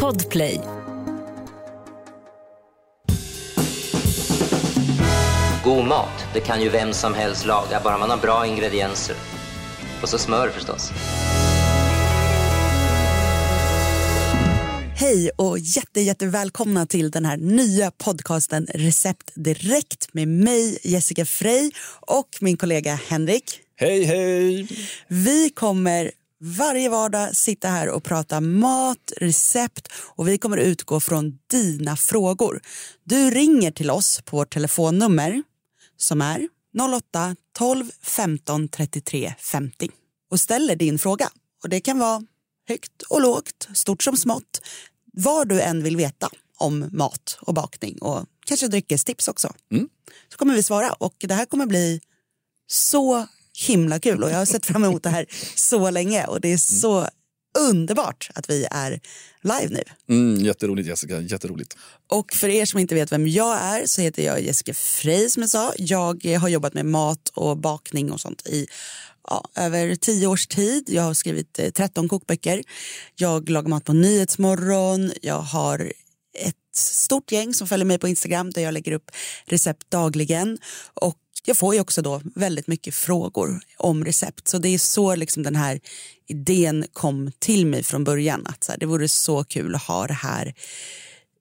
Podplay. God mat, det kan ju vem som helst laga, bara man har bra ingredienser. Och så smör förstås. Hej och jätte, jätte välkomna till den här nya podcasten Recept Direkt med mig Jessica Frey och min kollega Henrik. Hej, hej! Vi kommer varje vardag sitta här och prata mat, recept och vi kommer utgå från dina frågor. Du ringer till oss på vårt telefonnummer som är 08 12 15 33 50 och ställer din fråga. Och det kan vara högt och lågt, stort som smått, vad du än vill veta om mat och bakning och kanske dryckestips också. Mm. Så kommer vi svara och det här kommer bli så himla kul och jag har sett fram emot det här så länge och det är så underbart att vi är live nu. Mm, jätteroligt Jessica, jätteroligt. Och för er som inte vet vem jag är så heter jag Jessica Frey som jag sa. Jag har jobbat med mat och bakning och sånt i ja, över tio års tid. Jag har skrivit eh, 13 kokböcker. Jag lagar mat på Nyhetsmorgon. Jag har ett stort gäng som följer mig på Instagram där jag lägger upp recept dagligen. Och jag får ju också då väldigt mycket frågor om recept. Så det är så liksom den här idén kom till mig från början. Att så här, det vore så kul att ha det här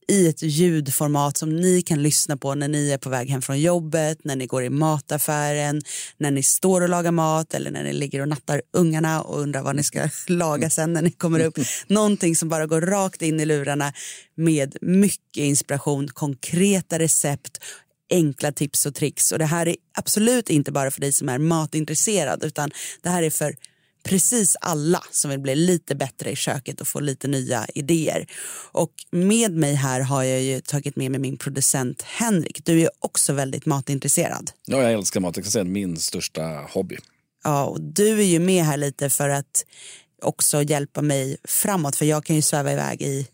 i ett ljudformat som ni kan lyssna på när ni är på väg hem från jobbet, när ni går i mataffären, när ni står och lagar mat eller när ni ligger och nattar ungarna och undrar vad ni ska laga sen när ni kommer upp. Någonting som bara går rakt in i lurarna med mycket inspiration, konkreta recept enkla tips och tricks. Och det här är absolut inte bara för dig som är matintresserad utan det här är för precis alla som vill bli lite bättre i köket och få lite nya idéer. Och med mig här har jag ju tagit med mig min producent Henrik. Du är också väldigt matintresserad. Ja, jag älskar mat, jag kan säga min största hobby. Ja, och du är ju med här lite för att också hjälpa mig framåt för jag kan ju sväva iväg i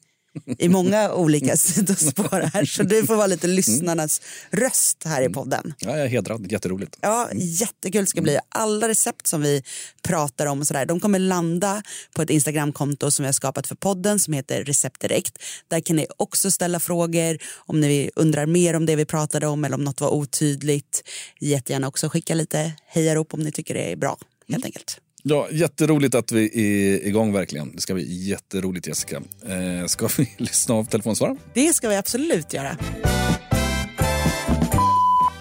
i många olika sidospår här. Så du får vara lite lyssnarnas röst här i podden. Ja, jag är hedrad, jätteroligt. Ja, jättekul ska bli. Alla recept som vi pratar om sådär, de kommer landa på ett Instagramkonto som vi har skapat för podden som heter Recept Direkt. Där kan ni också ställa frågor om ni undrar mer om det vi pratade om eller om något var otydligt. Jättegärna också skicka lite hejarop om ni tycker det är bra, helt enkelt. Ja, jätteroligt att vi är igång verkligen. Det ska bli jätteroligt Jessica. Eh, ska vi lyssna av telefonsvararen? Det ska vi absolut göra.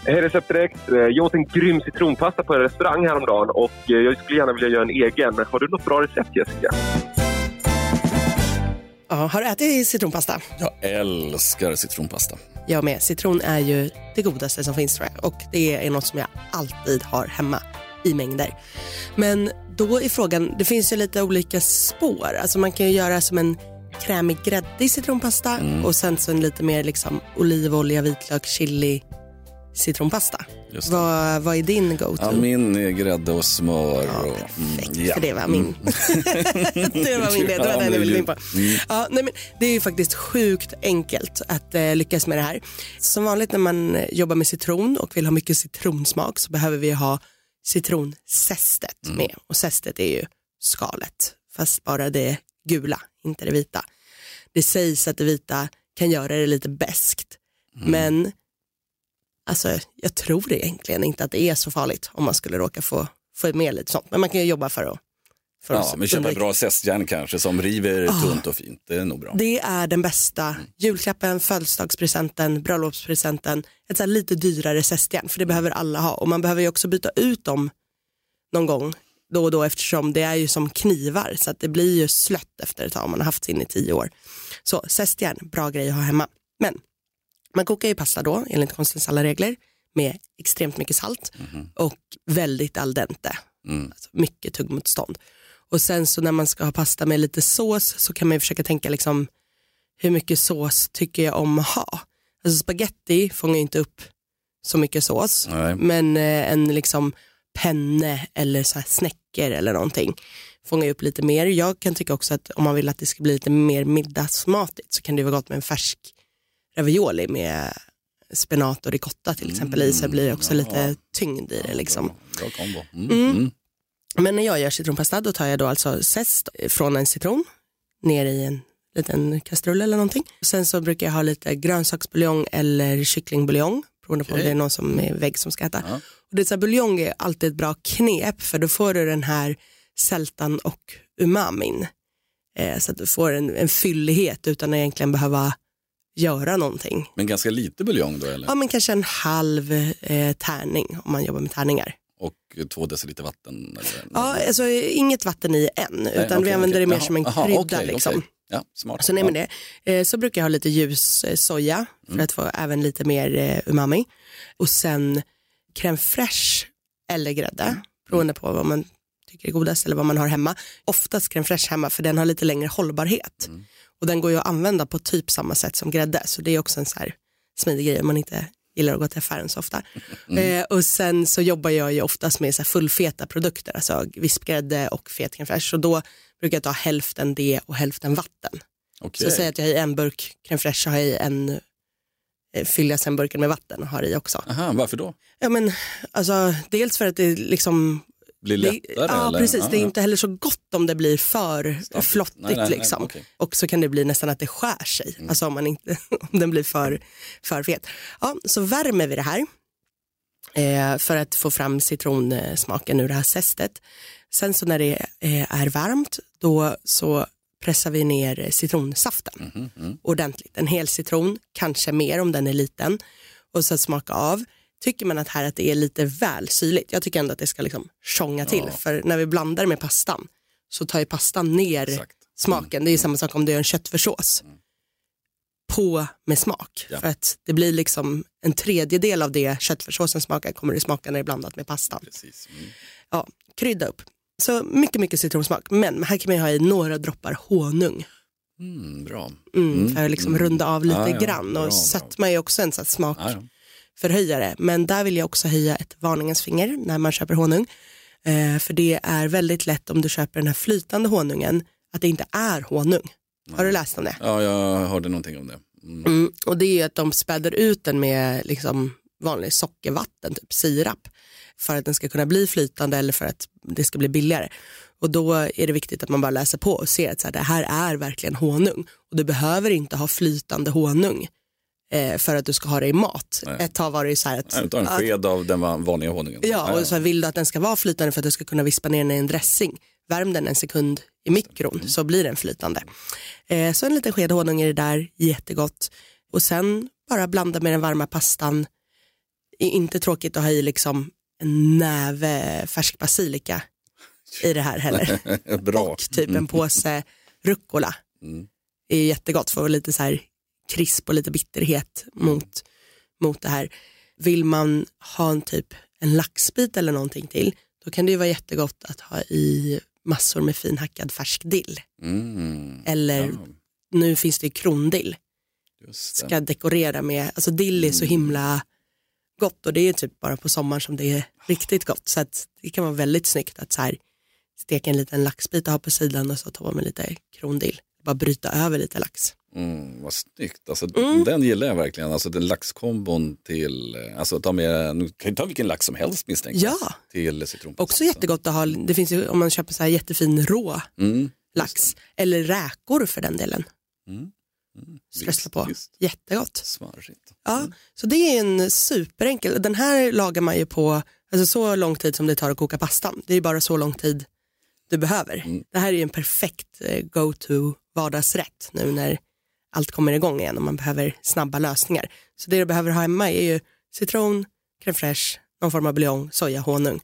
Hej Recept Direkt. Eh, Jag åt en grym citronpasta på en restaurang häromdagen och eh, jag skulle gärna vilja göra en egen. Har du något bra recept Jessica? Ja, har du ätit citronpasta? Jag älskar citronpasta. Jag med. Citron är ju det godaste som finns tror jag. Och det är något som jag alltid har hemma i mängder. Men då är frågan, det finns ju lite olika spår. Alltså man kan ju göra som en krämig gräddig citronpasta och sen så en lite mer liksom olivolja, vitlök, chili citronpasta. Vad, vad är din go-to? Ja, min är grädde och smör. Ja, och, perfekt, ja. för det var min. det var min det, det var den jag ville in på. Ja, nej, men det är ju faktiskt sjukt enkelt att eh, lyckas med det här. Som vanligt när man jobbar med citron och vill ha mycket citronsmak så behöver vi ha citronzestet med. Och zestet är ju skalet, fast bara det gula, inte det vita. Det sägs att det vita kan göra det lite beskt, men alltså, jag tror egentligen inte att det är så farligt om man skulle råka få, få med lite sånt. Men man kan ju jobba för att Ja, men köpa bra zestjärn kanske som river Ah. tunt och fint. Det är nog bra. Det är den bästa julklappen, födelsedagspresenten, bröllopspresenten. Ett så lite dyrare zestjärn, för det behöver alla ha. Och man behöver ju också byta ut dem någon gång då och då eftersom det är ju som knivar så att det blir ju slött efter ett tag om man har haft sin i tio år. Så zestjärn, bra grej att ha hemma. Men man kokar ju pasta då enligt konstens alla regler med extremt mycket salt och väldigt al dente. Alltså mycket tuggmotstånd. Och sen så när man ska ha pasta med lite sås så kan man ju försöka tänka liksom hur mycket sås tycker jag om att ha? Alltså spaghetti fångar ju inte upp så mycket sås. Nej. Men eh, en liksom penne eller så här snäckor eller någonting fångar ju upp lite mer. Jag kan tycka också att om man vill att det ska bli lite mer middagsmatigt så kan det vara gott med en färsk ravioli med spenat och ricotta till exempel i så det blir också lite tyngd i det liksom. Bra kombo. Mm. Mm. Men när jag gör citronpasta då tar jag då alltså zest från en citron, ner i en liten kastrull eller någonting. Sen så brukar jag ha lite grönsaksbuljong eller kycklingbuljong beroende på om Okej. det är någon som är vägg som ska äta. Ja. Och det är så här, buljong är alltid ett bra knep för då får du den här sältan och umamin. Eh, så att du får en, en fyllighet utan att egentligen behöva göra någonting. Men ganska lite buljong då eller? Ja men kanske en halv eh, tärning om man jobbar med tärningar. Och två deciliter vatten? Eller? Ja, alltså inget vatten i än utan Nej, vi använder okej. det mer Jaha, som en aha, krydda. okej, liksom. Ja, smart. Så ja. det. Eh, så brukar jag ha lite ljus eh, soja för Mm. att få även lite mer eh, umami. Och sen crème fraîche eller grädde Mm. beroende på vad man tycker är godast eller vad man har hemma. Oftast crème fraîche hemma för den har lite längre hållbarhet. Mm. Och den går ju att använda på typ samma sätt som grädde så det är också en så här smidig grej om man inte gillar att gå till affären så ofta. Mm. Eh, och sen så jobbar jag ju oftast med så fullfeta produkter, alltså vispgrädde och fet crème fraîche. Så då brukar jag ta hälften det och hälften vatten. Okej. Så säg att jag har i en burk crème fraîche så har jag i en, eh, fyller jag sen burken med vatten och har i också. Aha, varför då? Ja men alltså dels för att det liksom Blir det, lättare? ja, eller? precis. Ja, det är inte heller så gott om det blir för Stadigt. flottigt. Nej, nej, nej, liksom. okej. Och så kan det bli nästan att det skär sig. Mm. Alltså om, man inte, om den blir för, för fet. Ja, så värmer vi det här eh, för att få fram citronsmaken ur det här zestet. Sen så när det eh, är varmt då så pressar vi ner citronsaften Mhm, mm. ordentligt. En hel citron, kanske mer om den är liten. Och så smaka av. Tycker man att här att det är lite väl syrligt, jag tycker ändå att det ska liksom tjonga till. Ja. För när vi blandar med pastan så tar ju pastan ner Exakt. smaken. Det är ju samma sak om du gör en köttfärssås. På med smak. Ja. För att det blir liksom en tredjedel av det köttfärssåsen smakar kommer det smaka när det är blandat med pastan. Mm. Ja, krydda upp. Så mycket, mycket citronsmak. Men här kan man ju ha i några droppar honung. Mm, bra. Mm, Mm, För att liksom mm. runda av lite Ja, ja, grann. Och bra. sötma är ju också en sån här Ja, ja. smakförhöjare. Men där vill jag också höja ett varningens finger när man köper honung. Eh, för det är väldigt lätt om du köper den här flytande honungen att det inte är honung. Har du läst om det? ja, jag hörde någonting om det. Mm. Mm, och det är att de späder ut den med liksom vanlig sockervatten, typ sirap, för att den ska kunna bli flytande eller för att det ska bli billigare. Och då är det viktigt att man bara läser på och ser att så här, det här är verkligen honung. Och du behöver inte ha flytande honung för att du ska ha det i mat. Nej. Ett tag var det ju så här att, Nej, tar en sked av den va- vanliga honungen. Ja, och så här, vill du att den ska vara flytande för att du ska kunna vispa ner den i en dressing, värm den en sekund i mikron så blir den flytande. Eh, så en liten sked honung i det där, jättegott. Och sen bara blanda med den varma pastan. Det är inte tråkigt att ha i liksom en näve färsk basilika i det här heller. Bra. Och typ en påse rucola. Mm. Är jättegott för lite så här krisp och lite bitterhet mot, mot det här. Vill man ha en typ en laxbit eller någonting till, då kan det ju vara jättegott att ha i massor med finhackad färsk dill. Mm. Eller Ja, nu finns det ju krondill. Ska dekorera med, alltså dill är så himla gott och det är typ bara på sommaren som det är riktigt gott. Så att det kan vara väldigt snyggt att så här steka en liten laxbit och ha på sidan och så ta med lite krondill. Bara bryta över lite lax. Mm, vad snyggt. Alltså, Mm. Den gillar jag verkligen. Alltså, den laxkombon till, eh, alltså ta med, nu kan ju ta vilken lax som helst misstänker. Ja, Till citronpasta. också jättegott att ha, det finns ju om man köper så här jättefin rå Mm. lax. Eller räkor för den delen. Mm. Mm. Strössla på. visst. Jättegott. Smarrigt. Ja, så det är en superenkel, den här lagar man ju på alltså så lång tid som det tar att koka pastan. Det är bara så lång tid du behöver. Mm. Det här är ju en perfekt eh, go-to vardagsrätt nu när allt kommer igång igen och man behöver snabba lösningar. Så det du behöver ha hemma är ju citron, crème fraîche, någon form av buljong, soja, honung.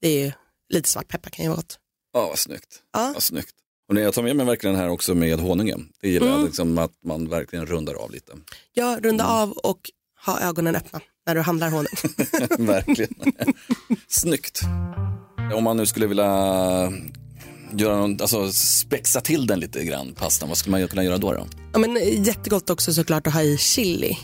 Det är ju lite svartpeppar kan ju vara gott. Ja, vad snyggt. Ja. Vad snyggt. Och när jag tar med mig verkligen den här också med honungen. Det gillar Mm. jag, liksom att man verkligen rundar av lite. Ja, runda Mm. av och ha ögonen öppna när du handlar honung. verkligen. Snyggt. Om man nu skulle vilja göra någon, alltså spexa till den lite grann, pastan, vad skulle man kunna göra då? då? Ja, men eh, jättegott också såklart att ha i chili.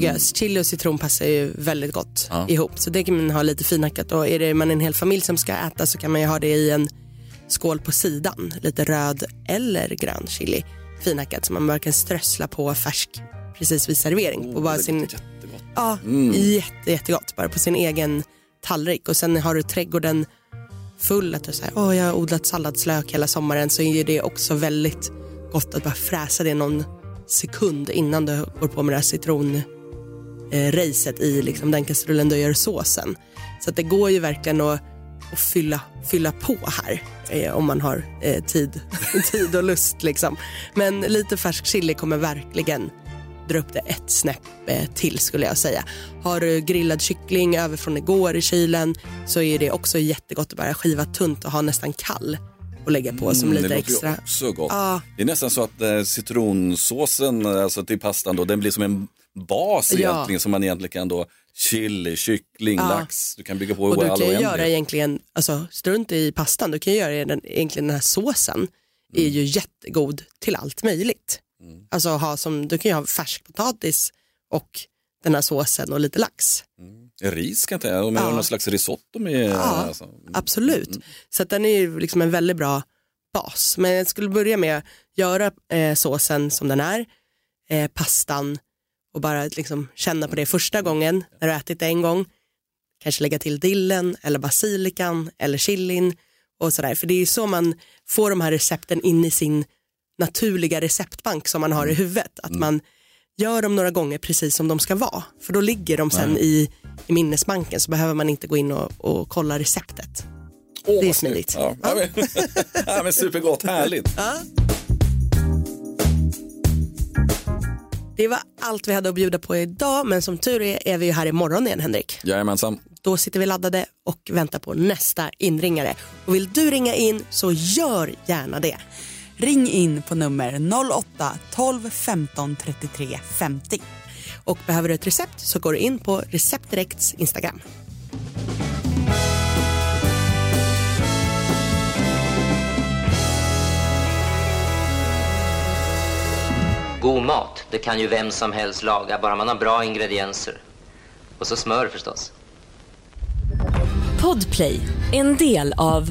Jag. Chili och citron passar ju väldigt gott Ja. ihop. Så det kan man ha lite finhackat. Och är det man en hel familj som ska äta så kan man ju ha det i en skål på sidan. Lite röd eller grön chili finhackat. Så man bara kan strössla på färsk precis vid servering. på bara sin, jättegott. ja, jätte, jättegott. Bara på sin egen tallrik. Och sen har du trädgården full, att du säger oh, jag har odlat salladslök hela sommaren så är det också väldigt gott att bara fräsa det någon sekund innan du går på med det här citronracet i liksom den kastrullen du gör såsen. Så att det går ju verkligen att, att fylla, fylla på här eh, om man har eh, tid, tid och lust. Liksom. Men lite färsk chili kommer verkligen dra upp det ett snäpp eh, till skulle jag säga. Har du grillad kyckling över från igår i kylen så är det också jättegott att bara skiva tunt och ha nästan kall och lägga på som Mm, lite det låter extra. också gott. Ja. Det är nästan så att eh, citronsåsen alltså till pastan då, den blir som en bas Ja. egentligen som man egentligen kan då chili, kyckling, Ja. lax. Du kan bygga på Och du kan ju göra egentligen, alltså strunt i pastan, du kan ju göra den, egentligen den här såsen är Mm. ju jättegod till allt möjligt. Alltså ha som, du kan ju ha färskpotatis och den här såsen och lite lax. Ris kan jag om jag Ja. någon slags risotto med. Ja, Alltså. Absolut. Så att den är ju liksom en väldigt bra bas. Men jag skulle börja med att göra eh, såsen som den är, eh, pastan och bara liksom känna på det första gången när du ätit det en gång. Kanske lägga till dillen eller basilikan eller chilin och sådär. För det är ju så man får de här recepten in i sin naturliga receptbank som man har i huvudet. Att man gör dem några gånger precis som de ska vara. För då ligger de sen i, i minnesbanken så behöver man inte gå in och, och kolla receptet. Åh, det är smidigt. Ja, ja. men, ja, men supergott, härligt. Det var allt vi hade att bjuda på idag men som tur är är vi ju här imorgon igen Henrik. Jajamensan. Då sitter vi laddade och väntar på nästa inringare. Och vill du ringa in så gör gärna det. Ring in på nummer 08-12 15 33 50. Och behöver du ett recept så går du in på Receptdirekts Instagram. God mat, det kan ju vem som helst laga, bara man har bra ingredienser. Och så smör förstås. Podplay, en del av